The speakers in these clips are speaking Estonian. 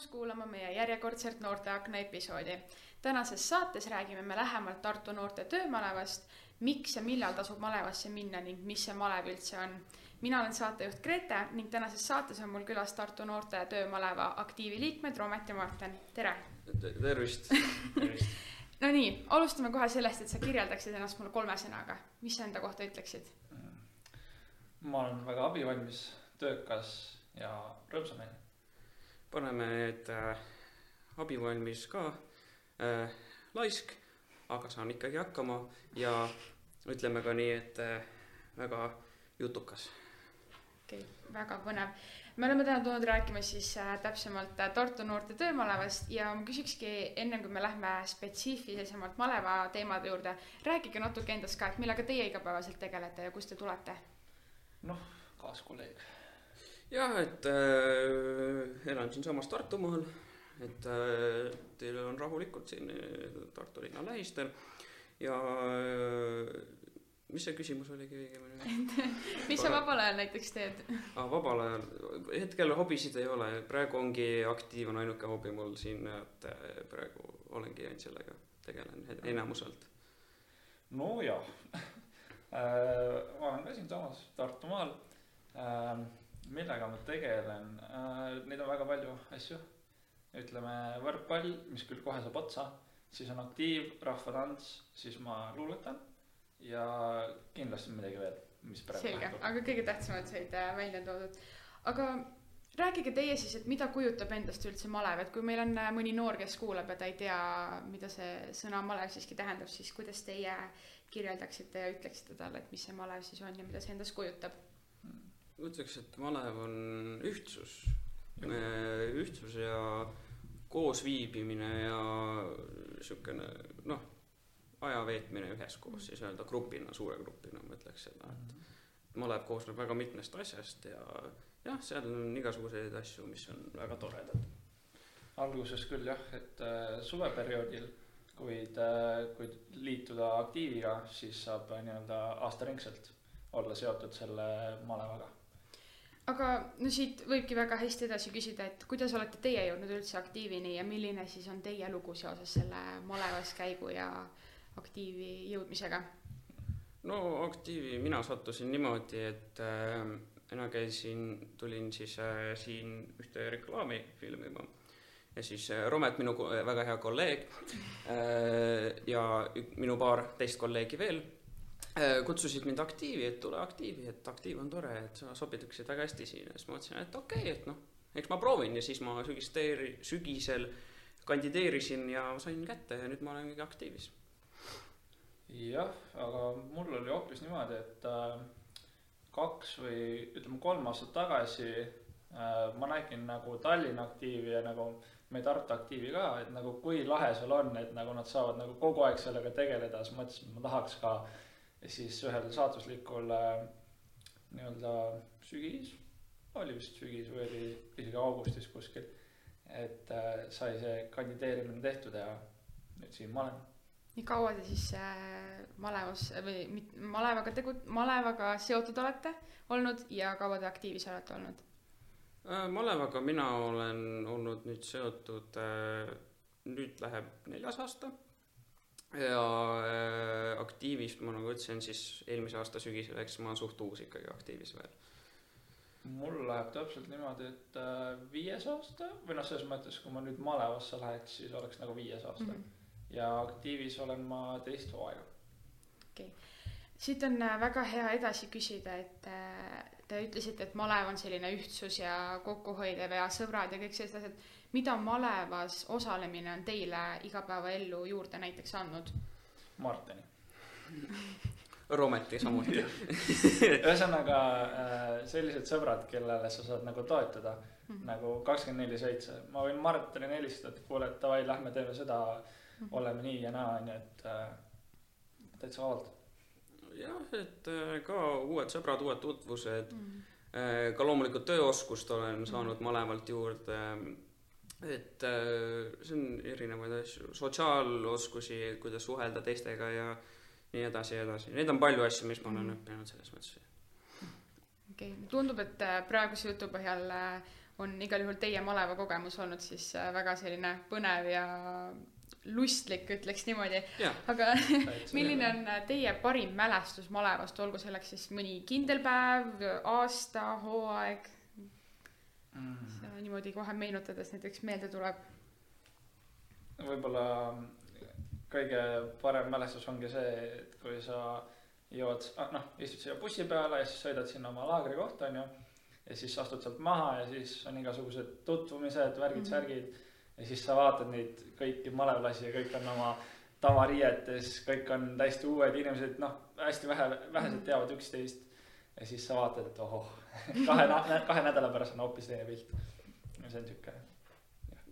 tulemast kuulama meie järjekordset Noorteakna episoodi. tänases saates räägime me lähemalt Tartu noorte töömalevast, miks ja millal tasub malevasse minna ning mis see malev üldse on. mina olen saatejuht Grete ning tänases saates on mul külas Tartu noorte töömaleva aktiivi liikmed Roomet ja Marten, tere! tervist, tervist. Nonii, alustame kohe sellest, et sa kirjeldaksid ennast mulle kolme sõnaga, mis sa enda kohta ütleksid? ma olen väga abivalmis, töökas ja rõõmsameelne paneme need äh, abivalmis ka äh, laisk, aga saan ikkagi hakkama ja ütleme ka nii, et äh, väga jutukas. okei okay,, väga põnev. me oleme täna tulnud rääkima siis äh, täpsemalt äh, Tartu noorte töömalevast ja ma küsikski ennem kui me lähme spetsiifilisemalt maleva teemade juurde, rääkige natuke endast ka, et millega teie igapäevaselt tegelete ja kust te tulete? noh, kaaskolleeg jah, et äh, elan siinsamas Tartumaal, et äh, teil on rahulikult siin äh, Tartu linna lähistel. Ja äh, mis see küsimus oligi õigemini? Mis sa vabal ajal näiteks teed? Ah,? vabal ajal, hetkel hobisid ei ole, praegu ongi aktiiv on ainuke hobi mul siin, et äh, praegu olengi ainult sellega tegelen enamuselt. nojah. Äh, ma olen ka siinsamas Tartumaal äh, millega ma tegelen äh,, neid on väga palju asju. ütleme võrkpall, mis küll kohe saab otsa, siis on aktiiv, rahvatants, siis ma luuletan ja kindlasti midagi veel, mis praegu selge, aga kõige tähtsamad said äh, välja toodud. aga rääkige teie siis, et mida kujutab endast üldse malev, et kui meil on äh, mõni noor, kes kuulab ja ta ei tea, mida see sõna malev siiski tähendab, siis kuidas teie kirjeldaksite ja ütleksite talle, et mis see malev siis on ja mida see endast kujutab ma ütleks, et malev on ühtsus, ühtsus ja koosviibimine ja niisugune noh, aja veetmine üheskoos siis öelda grupina, suure grupina, ma ütleks seda, et mhm. malev koosneb väga mitmest asjast ja jah, seal on igasuguseid asju, mis on väga toredad. alguses küll jah, et äh, suveperioodil, kuid äh,, kui liituda aktiiviga, siis saab äh, nii-öelda aastaringselt olla seotud selle malevaga aga no siit võibki väga hästi edasi küsida, et kuidas olete teie jõudnud üldse aktiivini ja milline siis on teie lugu seoses selle malevas käigu ja aktiivi jõudmisega? no aktiivi mina sattusin niimoodi, et äh, mina käisin, tulin siis äh, siin ühte reklaami filmima ja siis äh, Romet, minu väga hea kolleeg äh, ja minu paar teist kolleegi veel kutsusid mind aktiivi, et tule aktiivi, et aktiiv on tore, et sa sobiduksid väga hästi siin. Ja siis ma mõtlesin, et okei okay,, et noh, eks ma proovin. Ja siis ma sügisteeri-, sügisel kandideerisin ja sain kätte ja nüüd ma olengi aktiivis. jah, aga mul oli hoopis niimoodi, et äh, kaks või ütleme, kolm aastat tagasi äh, ma nägin nagu Tallinna aktiivi ja nagu meie Tartu aktiivi ka, et nagu kui lahe seal on, et nagu nad saavad nagu kogu aeg sellega tegeleda, siis mõtlesin, et ma tahaks ka siis ühel saatuslikul äh, nii-öelda sügis, oli vist sügis või oli isegi augustis kuskil, et äh, sai see kandideerimine tehtud ja nüüd siin ma olen. nii kaua te siis äh, malevas või mit, malevaga tegu-, malevaga seotud olete olnud ja kaua te aktiivis olete olnud malevaga mina olen olnud nüüd seotud nüüd läheb neljas aasta ja äh, aktiivist ma nagu ütlesin, siis eelmise aasta sügisel, eks ma olen suht uus ikkagi aktiivis veel. mul läheb täpselt niimoodi, et äh, viies aasta või noh, selles mõttes, kui ma nüüd malevasse läheks, siis oleks nagu viies aasta mm. -hmm. ja aktiivis olen ma teist hooaega. okei okay., siit on äh, väga hea edasi küsida, et äh, te ütlesite, et malev on selline ühtsus ja kokkuhoidev ja sõbrad ja kõik sellised asjad mida malevas osalemine on teile igapäevaellu juurde näiteks andnud? Marteni Rometi samuti ühesõnaga äh, sellised sõbrad, kellele sa saad nagu toetada mm -hmm. nagu kakskümmend neli seitse, ma võin Martinile helistada, et kuule, et davai, lähme teeme seda mm, -hmm. oleme nii ja naa, onju, et äh, täitsa vabalt. jah, et äh, ka uued sõbrad, uued tutvused mm, -hmm. ka loomulikult tööoskust olen saanud mõlemalt juurde et äh, see on erinevaid asju, sotsiaaloskusi, kuidas suhelda teistega ja nii edasi ja edasi, neid on palju asju, mis ma olen mm. õppinud selles mõttes. okei okay., tundub, et äh, praeguse jutu põhjal äh, on igal juhul teie maleva kogemus olnud siis väga selline põnev ja lustlik, ütleks niimoodi. aga milline on teie parim mälestus malevast, olgu selleks siis mõni kindel päev, aasta, hooaeg mm.? niimoodi kohe meenutades näiteks meelde tuleb. võib-olla kõige parem mälestus ongi see, et kui sa jõuad, ah, noh, istud siia bussi peale ja siis sõidad sinna oma laagrikohta, onju. ja siis astud sealt maha ja siis on igasugused tutvumised, värgid-särgid mm. -hmm ja siis sa vaatad neid kõiki malevlasi ja kõik on oma tavariietes, kõik on täiesti uued inimesed, noh, hästi vähe, vähesed mhm. teavad üksteist. ja siis sa vaatad, et ohoh, kahe, kahe nädala pärast on hoopis teine pilt. ja see on sihuke.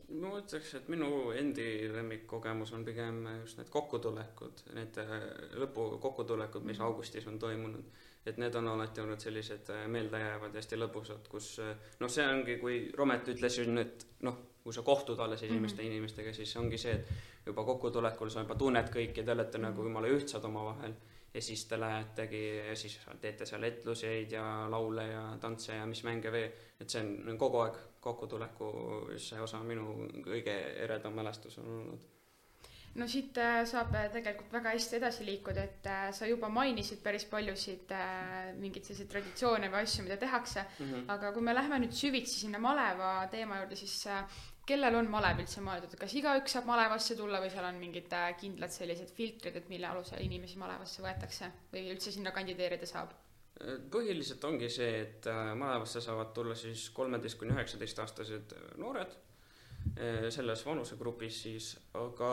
ma ütleks, et minu endi lemmikkogemus on pigem just need kokkutulekud, need äh, lõpu kokkutulekud, mis mhm. augustis on toimunud et need on alati olnud sellised äh, meeldejäävad ja hästi lõbusad, kus äh, noh, see ongi, kui Romet ütles ju nüüd noh, kui sa kohtud alles esimeste mm -hmm. inimestega, siis ongi see, et juba kokkutulekul sa juba tunned kõiki, te olete nagu jumala ühtsad omavahel. Ja siis te lähetegi ja siis teete seal etluseid ja laule ja tantse ja mis mänge veel. et see on kogu aeg kokkutuleku see osa minu kõige eredam mälestus on olnud no siit äh, saab äh, tegelikult väga hästi edasi liikuda, et äh, sa juba mainisid päris paljusid mingeid selliseid traditsioone või asju, mida tehakse mm. -hmm. aga kui me läheme nüüd süvitsi sinna maleva teema juurde, siis kellel on malev üldse mõeldud, kas igaüks saab malevasse tulla või seal on mingid äh, kindlad sellised filtrid, et mille alusel inimesi malevasse võetakse või üldse sinna kandideerida saab? põhiliselt ongi see, et äh, malevasse saavad tulla siis kolmeteist kuni üheksateistaastased äh, noored selles vanusegrupis siis, aga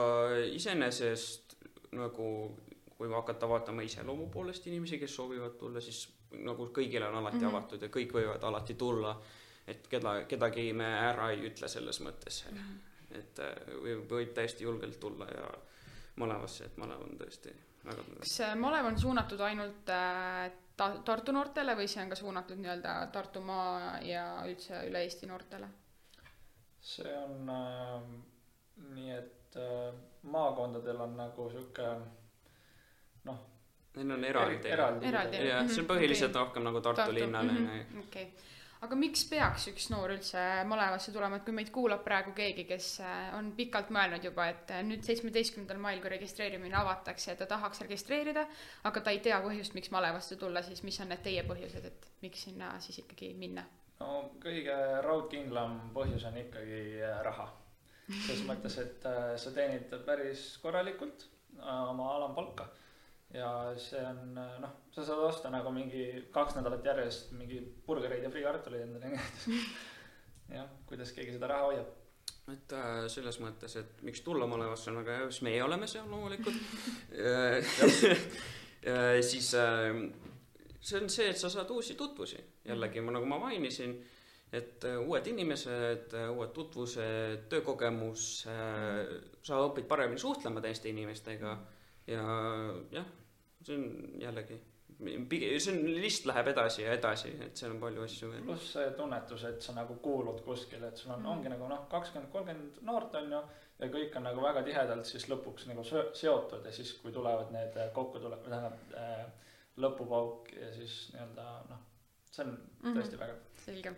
iseenesest nagu kui hakata vaatama iseloomu poolest inimesi, kes soovivad tulla, siis nagu kõigile on alati mm -hmm. avatud ja kõik võivad alati tulla et keda, kedagi me ära ei ütle selles mõttes mm. -hmm. et äh, võib, võib täiesti julgelt tulla ja malevasse, et malev on tõesti väga kas malev on suunatud ainult äh, ta-, Tartu noortele või see on ka suunatud nii-öelda Tartumaa ja üldse üle Eesti noortele? see on äh, nii, et äh, maakondadel on nagu sihuke noh. Neil on eraldi. eraldi, eraldi. jah, see on põhiliselt okay. rohkem nagu Tartu, Tartu. linnale mm. -hmm. okei okay aga miks peaks üks noor üldse malevasse tulema, et kui meid kuulab praegu keegi, kes äh, on pikalt mõelnud juba, et äh, nüüd seitsmeteistkümnendal mail, kui registreerimine avatakse ta tahaks registreerida, aga ta ei tea põhjust, miks malevasse tulla, siis mis on need teie põhjused, et miks sinna siis ikkagi minna? no kõige raudkindlam põhjus on ikkagi äh, raha. selles mõttes, et sa teenid päris korralikult oma alampalka ja see on noh, sa saad osta nagu mingi kaks nädalat järjest mingi burgereid ja friikartuleid endale, et jah, kuidas keegi seda raha hoiab. Et äh, selles mõttes, et miks tulla malevasse on väga hea, siis meie oleme seal loomulikult. Äh, siis äh, see on see, et sa saad uusi tutvusi, jällegi ma nagu ma mainisin, et äh, uued inimesed, äh, uued tutvused, töökogemus äh,, sa õpid paremini suhtlema teiste inimestega ja jah see on jällegi, see on, list läheb edasi ja edasi, et seal on palju asju veel. pluss see tunnetus, et sa nagu kuulud kuskile, et sul on mm., ongi nagu noh, kakskümmend, kolmkümmend noort on ju. ja kõik on nagu väga tihedalt siis lõpuks nagu seotud ja siis, kui tulevad need kokkutulekud, tähendab äh, lõpupauk ja siis nii-öelda noh, see on mhm. tõesti mm -hmm. vägev. selge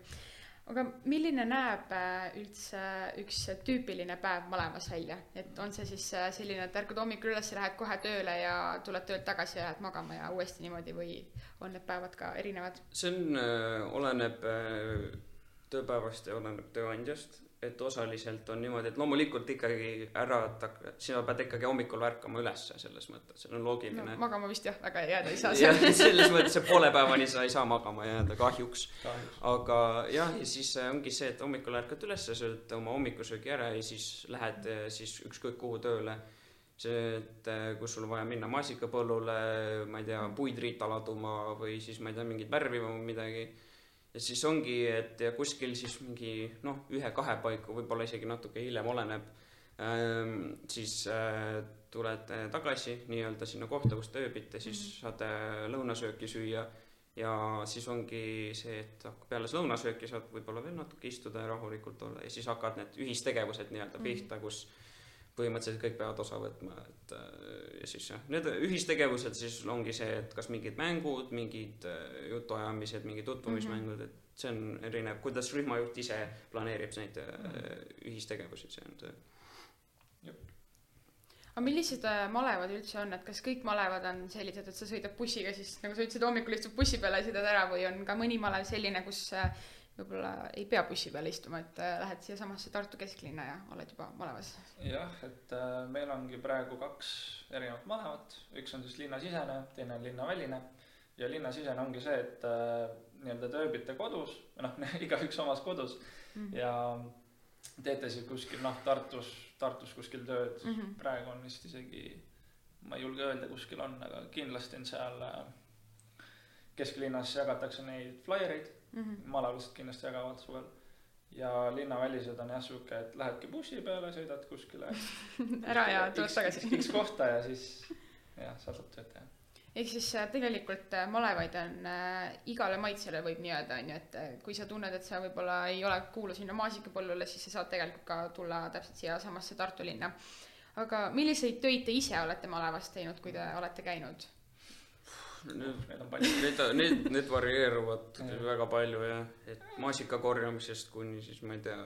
aga milline näeb äh, üldse üks tüüpiline päev malevas välja, et on see siis äh, selline, et ärkad hommikul üles, lähed kohe tööle ja tuled töölt tagasi ja lähed magama ja uuesti niimoodi või on need päevad ka erinevad? see on äh,, oleneb tööpäevast ja oleneb tööandjast et osaliselt on niimoodi, et loomulikult ikkagi ära, sina pead ikkagi hommikul ärkama ülesse selles mõttes, see on loogiline no,. magama vist jah, väga jääda ei saa. jah, selles mõttes, et poole päevani sa ei saa magama jääda, kahjuks, kahjuks.. aga jah, ja siis ongi see, et hommikul ärkad ülesse, sööd oma hommikusöögi ära ja siis lähed siis ükskõik kuhu tööle. see, et eh, kus sul on vaja minna maasikapõllule, ma ei tea, puid riita laduma või siis ma ei tea, mingit värvima või midagi ja siis ongi, et ja kuskil siis mingi noh, ühe-kahe paiku, võib-olla isegi natuke hiljem oleneb ähm,, siis äh, tuled tagasi nii-öelda sinna kohta, kus te ööbite, siis mm -hmm. saate lõunasööki süüa ja siis ongi see, et peale lõunasööki saad võib-olla veel natuke istuda ja rahulikult olla ja siis hakkavad need ühistegevused nii-öelda mhm. pihta, kus põhimõtteliselt kõik peavad osa võtma, et äh, ja siis jah, need ühistegevused siis ongi see, et kas mingid mängud, mingid äh, jutuajamised, mingid tutvumismängud, et see on erinev, kuidas rühmajuht ise planeerib neid äh, ühistegevusi, see on see. aga millised malevad üldse on, et kas kõik malevad on sellised, et sa sõidad bussiga, siis nagu sa ütlesid, hommikul istud bussi peale ja sõidad ära või on ka mõni malev selline, kus äh, võib-olla ei pea bussi peale istuma, et äh, lähed siiasamasse Tartu kesklinna ja oled juba malevas? jah, et äh, meil ongi praegu kaks erinevat malevat, üks on siis linnasisene, teine on linnaväline ja linnasisene ongi see, et äh, nii-öelda te ööbite kodus, noh, igaüks omas kodus mm -hmm. ja teete siis kuskil noh, Tartus, Tartus kuskil tööd mm, -hmm. praegu on vist isegi, ma ei julge öelda, kuskil on, aga kindlasti on seal äh, kesklinnas jagatakse neid flaiereid mm -hmm. malalased kindlasti jagavad suvel. ja linnavälised on jah sihuke, et lähedki bussi peale, sõidad kuskile ära ja tuled tagasi. X kohta ja siis jah, saab tööd teha ehk siis äh, tegelikult äh, malevaid on äh, igale maitsele võib nii öelda, on ju, et äh, kui sa tunned, et sa võib-olla ei ole, kuulu sinna maasikapõllule, siis sa saad tegelikult ka tulla täpselt siiasamasse Tartu linna. aga milliseid töid te ise olete malevas teinud, kui te olete käinud? Need on palju. Need, need, need varieeruvad väga palju jah, et maasika korjamisest kuni siis ma ei tea,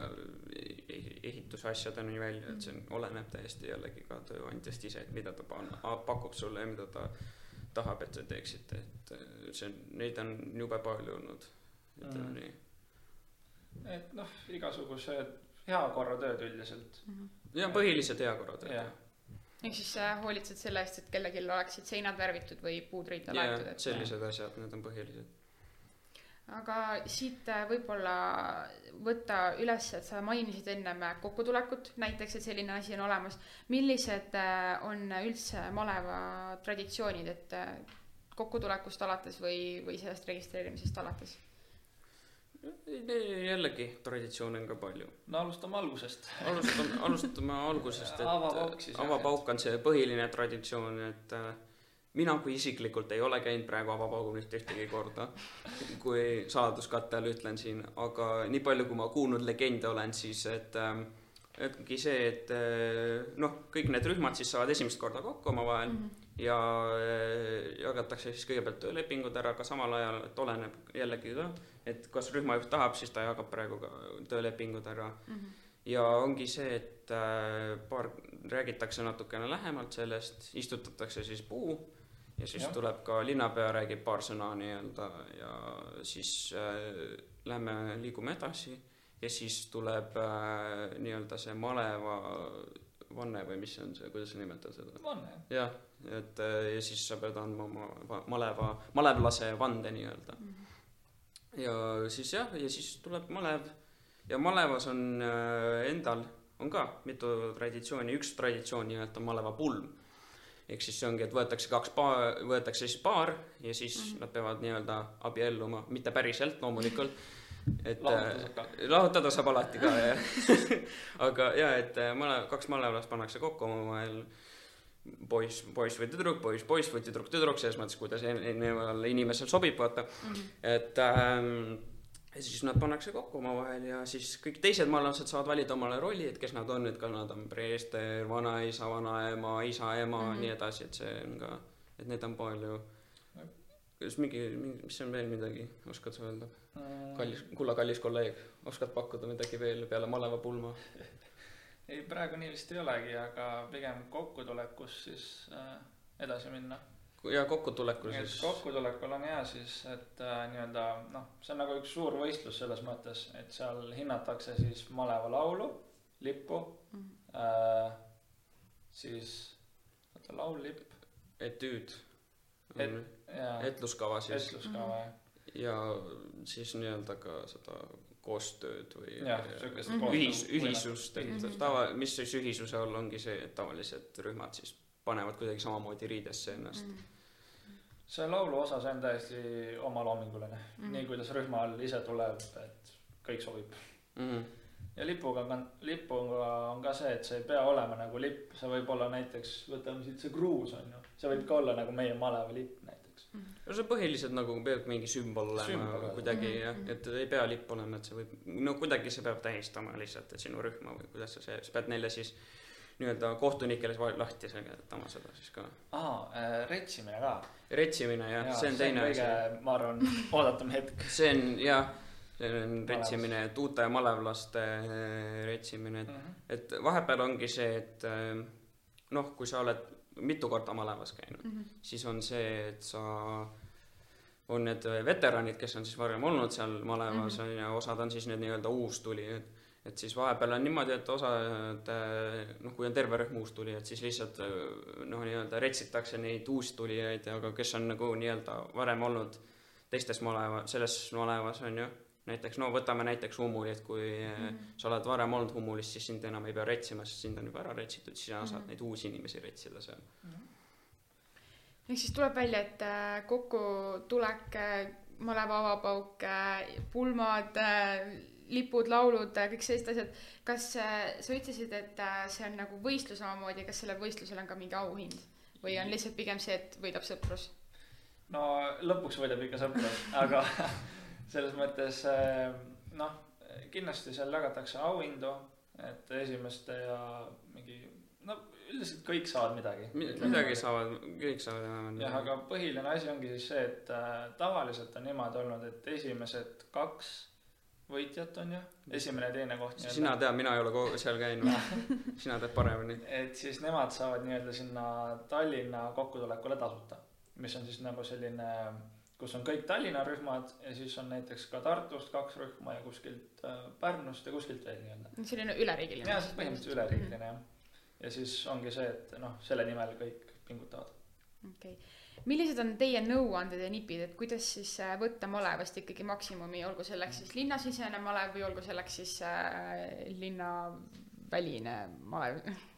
ehitusasjadeni välja, et see on, oleneb täiesti jällegi ka tööandjast ise, et mida ta pan-, pakub sulle ja mida ta tahab, et sa teeksid, et see on, neid on jube palju olnud, ütleme mm. nii. et noh, igasugused heakorratööd üldiselt mm. -hmm. ja põhilised heakorratööd jah ehk siis sa hoolitsed selle eest, et kellelgi oleksid seinad värvitud või puud riida laetud, et sellised asjad, need on põhilised. aga siit äh, võib-olla võtta üles, et sa mainisid ennem äh, kokkutulekut, näiteks, et selline asi on olemas. millised äh, on üldse maleva traditsioonid, et kokkutulekust alates või, või sellest registreerimisest alates? Jällegi traditsioone on ka palju. no alustame algusest. alustame, alustame algusest, et avapauk siis. avapauk on see põhiline traditsioon, et äh, mina kui isiklikult ei ole käinud praegu avapaugul mitte ühtegi korda, kui saladuskatte all ütlen siin, aga nii palju, kui ma kuulnud legende olen, siis et äh, ongi see, et äh, noh, kõik need rühmad siis saavad esimest korda kokku omavahel mm -hmm. Ja jagatakse siis kõigepealt töölepingud ära, aga samal ajal, et oleneb jällegi ka et kas rühmajuht tahab, siis ta jagab praegu ka töölepingud ära mm. -hmm. ja ongi see, et äh, paar, räägitakse natukene lähemalt sellest, istutatakse siis puu ja siis ja. tuleb ka linnapea, räägib paar sõna nii-öelda ja siis äh, lähme, liigume edasi ja siis tuleb äh, nii-öelda see maleva vanne või mis see on see, kuidas sa nimetad seda? vanne. jah, et äh, ja siis sa pead andma oma maleva, malevlase vande nii-öelda mm. -hmm ja siis jah, ja siis tuleb malev ja malevas on äh, endal on ka mitu traditsiooni, üks traditsioon nimelt on malevapulm. ehk siis see ongi, et võetakse kaks paar, võetakse siis paar ja siis mm -hmm. nad peavad nii-öelda abielluma, mitte päriselt loomulikult. et lahutada, äh, lahutada saab alati ka jah aga ja, et äh, male, kaks malevlast pannakse kokku omavahel poiss, poiss või tüdruk, poiss, poiss või tüdruk, tüdruk, selles mõttes, kuidas erineval inimesel sobib, vaata mm. -hmm. et ähm, siis nad pannakse kokku omavahel ja siis kõik teised maalased saavad valida omale rolli, et kes nad on, et kas nad on preester, vanaisa, vanaema, isa, ema mm, -hmm. nii edasi, et see on ka, et neid on palju. Kas mingi, mingi, mis on veel midagi, oskad sa öelda? Mm. kallis, kulla kallis kolleeg, oskad pakkuda midagi veel peale maleva pulma ei, praegu nii vist ei olegi, aga pigem kokkutulekus siis äh, edasi minna. ja kokkutulekul siis? kokkutulekul on hea siis, et äh, nii-öelda noh, see on nagu üks suur võistlus selles mõttes, et seal hinnatakse siis maleva laulu, lippu mm, -hmm. äh, siis, oota, laul, lipp. etüüd Et,. etluskava siis. etluskava jah. ja siis nii-öelda ka seda koostööd või jah, sihukest ühis, ühisust, et -hmm. tava, mis siis ühisuse all ongi see, et tavalised rühmad siis panevad kuidagi samamoodi riidesse ennast mm. -hmm. see laulu osa, see on täiesti omaloominguline mm, -hmm. nii kuidas rühma all ise tuleb, et kõik sobib mm. -hmm. Ja lipuga on, lipuga on ka see, et see ei pea olema nagu lipp, see võib olla näiteks, võtame siit see kruus on ju, see võib ka olla nagu meie maleva lipp näiteks no see põhiliselt nagu peab mingi sümbol olema kuidagi mm -hmm. jah, et ei pea lipp olema, et see võib, no kuidagi see peab tähistama lihtsalt, et sinu rühma või kuidas sa see, sa pead neile siis nii-öelda kohtunikele lahti seletama seda siis ka. aa äh,, retsimine ka. retsimine jah ja,, see on teine asi. ma arvan, oodatum hetk. see on jah, retsimine, et uute malevlaste äh, retsimine, et Mhm. et vahepeal ongi see, et äh, noh, kui sa oled mitu korda malevas käinud, Mhm. siis on see, et sa, on need veteranid, kes on siis varem olnud seal malevas Mhm. on ju, osad on siis need nii-öelda uustulijad. et siis vahepeal on niimoodi, et osad äh, noh, kui on terve rühm uustulijaid, siis lihtsalt noh, nii-öelda retsitakse neid uustulijaid, aga kes on nagu nii-öelda varem olnud teistes maleva, selles malevas on ju näiteks no võtame näiteks Humuli, et kui mm Mhm. -hmm. sa oled varem olnud Humulis, siis sind enam ei pea retsima, sest sind on juba ära retsitud, siis sina mm -hmm. Mhm. saad neid uusi inimesi retsida seal. ehk siis tuleb välja, et äh, kokkutulek, maleva avapauk, pulmad, lipud, laulud, kõik sellised asjad. kas äh, sa ütlesid, et äh, see on nagu võistlus omamoodi, kas sellel võistlusel on ka mingi auhind või on lihtsalt pigem see, et võidab sõprus? no lõpuks võidab ikka sõprus, aga selles mõttes eh, noh, kindlasti seal jagatakse auhindu, et esimeste ja mingi, no üldiselt kõik saavad midagi. midagi saavad, kõik saavad enam-vähem. jah, aga põhiline asi ongi siis see, et äh, tavaliselt on niimoodi olnud, et esimesed kaks võitjat on ju, esimene ja teine koht sina tead, mina ei ole ko- seal käinud, sina tead paremini. et siis nemad saavad nii-öelda sinna Tallinna kokkutulekule tasuta, mis on siis nagu selline, kus on kõik Tallinna rühmad ja siis on näiteks ka Tartust kaks rühma ja kuskilt äh, Pärnust ja kuskilt veel nii-öelda. selline üleriigiline. ja see on põhimõtteliselt üleriigiline jah. ja siis ongi see, et noh, selle nimel kõik pingutavad. okei okay., millised on teie nõuanded ja nipid, et kuidas siis äh, võtta malevast ikkagi maksimumi, olgu selleks siis linnasisene malev või olgu selleks siis äh, linnaväline malev?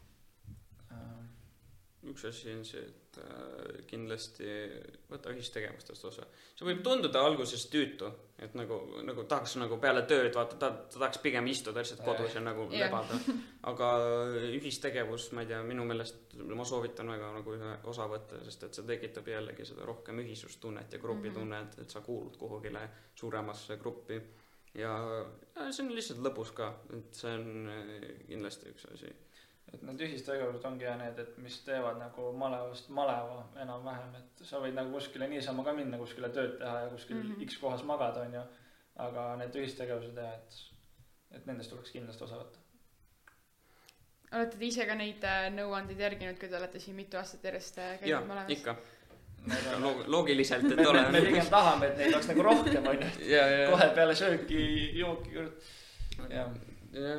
Üks asi on see, et äh, kindlasti võta ühistegevustest osa. see võib tunduda alguses tüütu, et nagu, nagu tahaks nagu peale tööd vaata, ta, ta tahaks pigem istuda lihtsalt kodus ja nagu Jah. lebada. aga ühistegevus, ma ei tea, minu meelest ma soovitan väga nagu ühe osa võtta, sest et see tekitab jällegi seda rohkem ühisustunnet ja grupitunnet, et sa kuulud kuhugile suuremasse gruppi. ja, ja see on lihtsalt lõbus ka, et see on kindlasti üks asi. Et need ühistegevused ongi jah need, et mis teevad nagu malevast maleva enam-vähem, et sa võid nagu kuskile niisama ka minna kuskile tööd teha ja kuskil mm. -hmm. X kohas magada, onju. aga need ühistegevused jah, et, et nendest tuleks kindlasti osa võtta. olete te ise ka neid äh, nõuandeid järginud, kui te olete siin mitu aastat järjest äh, käinud, malevas? ikka, on- Loog- loogiliselt, me, et me, ole me pigem tahame, et neid oleks nagu rohkem, onju. ja, ja, kohe peale sööki, jooki, jah, ja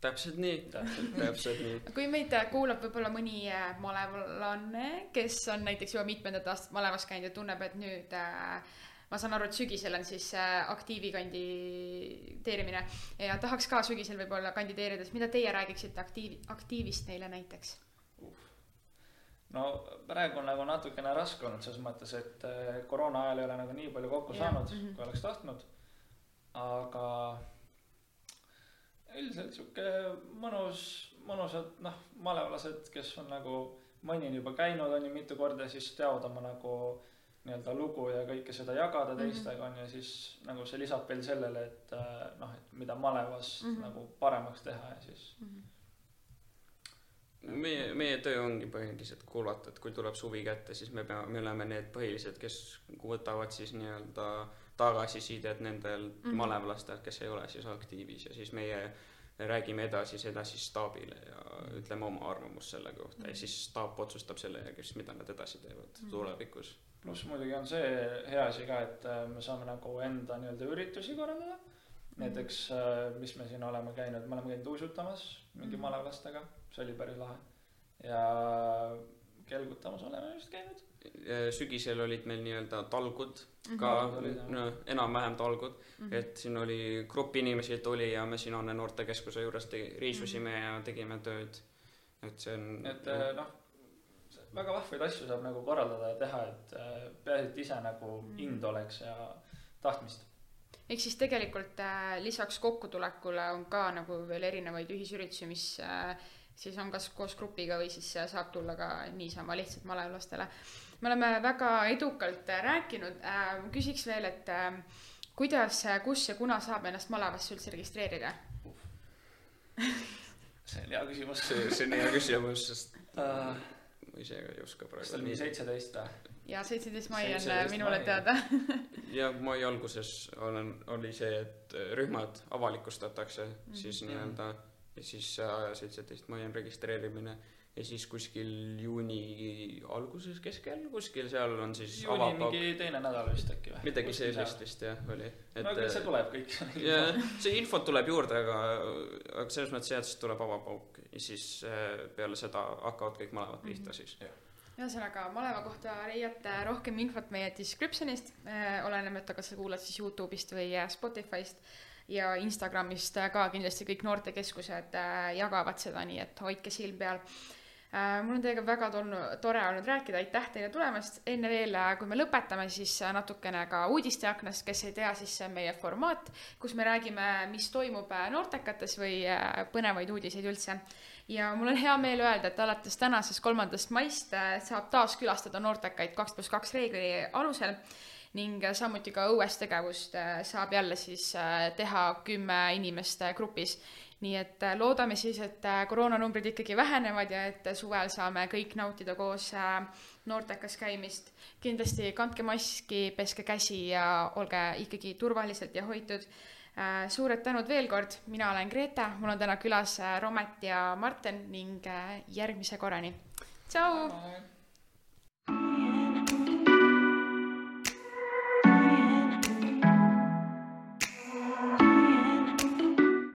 täpselt nii, täpselt. täpselt nii. kui meid äh, kuulab võib-olla mõni äh, malevlane, kes on näiteks juba mitmendat aastat malevas käinud ja tunneb, et nüüd äh, ma saan aru, et sügisel on siis äh, aktiivi kandideerimine ja tahaks ka sügisel võib-olla kandideerida, siis mida teie räägiksite aktiivi, aktiivist neile näiteks? no praegu on nagu natukene raske olnud selles mõttes, et koroona ajal ei ole nagu nii palju kokku Jah, saanud mhm. kui oleks tahtnud. aga üldiselt sihuke mõnus, mõnusad noh, malevalased, kes on nagu mõni on juba käinud, on ju mitu korda, siis teavad oma nagu nii-öelda lugu ja kõike seda jagada Mhm. teistega on ju, siis nagu see lisab veel sellele, et eh, noh, et mida malevas Mhm. nagu paremaks teha ja siis meie, meie töö ongi põhiliselt kuulata, et kui tuleb suvi kätte, siis me peame, me oleme need põhilised, kes võtavad siis nii-öelda tagasisidet nendel mm Mhm. -hmm. malevlastel, kes ei ole siis aktiivis ja siis meie räägime edasi seda siis staabile ja ütleme oma arvamust selle kohta ja siis staap otsustab selle järgi siis, mida nad edasi teevad Mhm. tulevikus. pluss muidugi on see hea asi ka, et äh, me saame nagu enda nii-öelda üritusi korraldada. näiteks, mis me siin oleme käinud, me oleme käinud uisutamas mingi Mhm. malevlastega, see oli päris lahe. ja kelgutamas oleme vist käinud. sügisel olid meil nii-öelda talgud ka Mhm. Olid, jah. no, enam-vähem talgud, Mhm. et siin oli grupp inimesi tuli ja me siin Anne noortekeskuse juures tegi- riisusime ja tegime tööd. et see on. et äh, noh, väga vahvaid asju saab nagu korraldada ja teha, et äh, peaasi, et ise nagu Mhm. ind oleks ja tahtmist. ehk siis tegelikult äh, lisaks kokkutulekule on ka nagu veel erinevaid ühisüritusi, mis äh, siis on kas koos grupiga või siis äh, saab tulla ka niisama lihtsalt malevlastele. me oleme väga edukalt äh, rääkinud äh,, küsiks veel, et äh, kuidas, kus ja kuna saab ennast malevasse üldse registreerida? see on hea küsimus. see, see on hea küsimus, sest Uh, ma ise ka ei oska kas ta praegu oli seitseteist või? ja seitseteist mai on äh, 17 minule mai. teada. ja mai alguses olen, oli see, et rühmad avalikustatakse mm -hmm. siis nii-öelda ja siis seitseteist mai on registreerimine ja siis kuskil juuni alguses, keskel, kuskil seal on siis juuni avapauk. mingi teine nädal vist äkki või? midagi sellist vist jah, oli. no aga see tuleb kõik. jah, see info tuleb juurde, aga, aga selles mõttes jah, et siis tuleb avapauk ja siis peale seda hakkavad kõik malevad pihta siis mm. -hmm ühesõnaga, maleva kohta leiate rohkem infot meie description'ist äh,, olenemata, kas sa kuulad siis Youtube'ist või äh, Spotify'st ja Instagramist ka kindlasti kõik noortekeskused äh, jagavad seda, nii et hoidke silm peal. Äh,. mul on teiega väga tolnu, tore olnud rääkida, aitäh teile tulemast, enne veel, äh, kui me lõpetame, siis natukene ka uudisteaknast, kes ei tea, siis see on meie formaat, kus me räägime, mis toimub noortekates või põnevaid uudiseid üldse. Ja mul on hea meel öelda, et alates tänasest, kolmandast maist saab taas külastada noortekaid kaks pluss kaks reegli alusel ning samuti ka õues tegevust äh, saab jälle siis äh, teha kümme inimest grupis. nii et loodame siis, et koroonanumbrid ikkagi vähenevad ja et suvel saame kõik nautida koos noortekas käimist. kindlasti kandke maski, peske käsi ja olge ikkagi turvaliselt ja hoitud Äh, suured tänud veel kord, mina olen Grete, mul on täna külas äh, Romet ja Marten ning äh, järgmise korrani. tšau.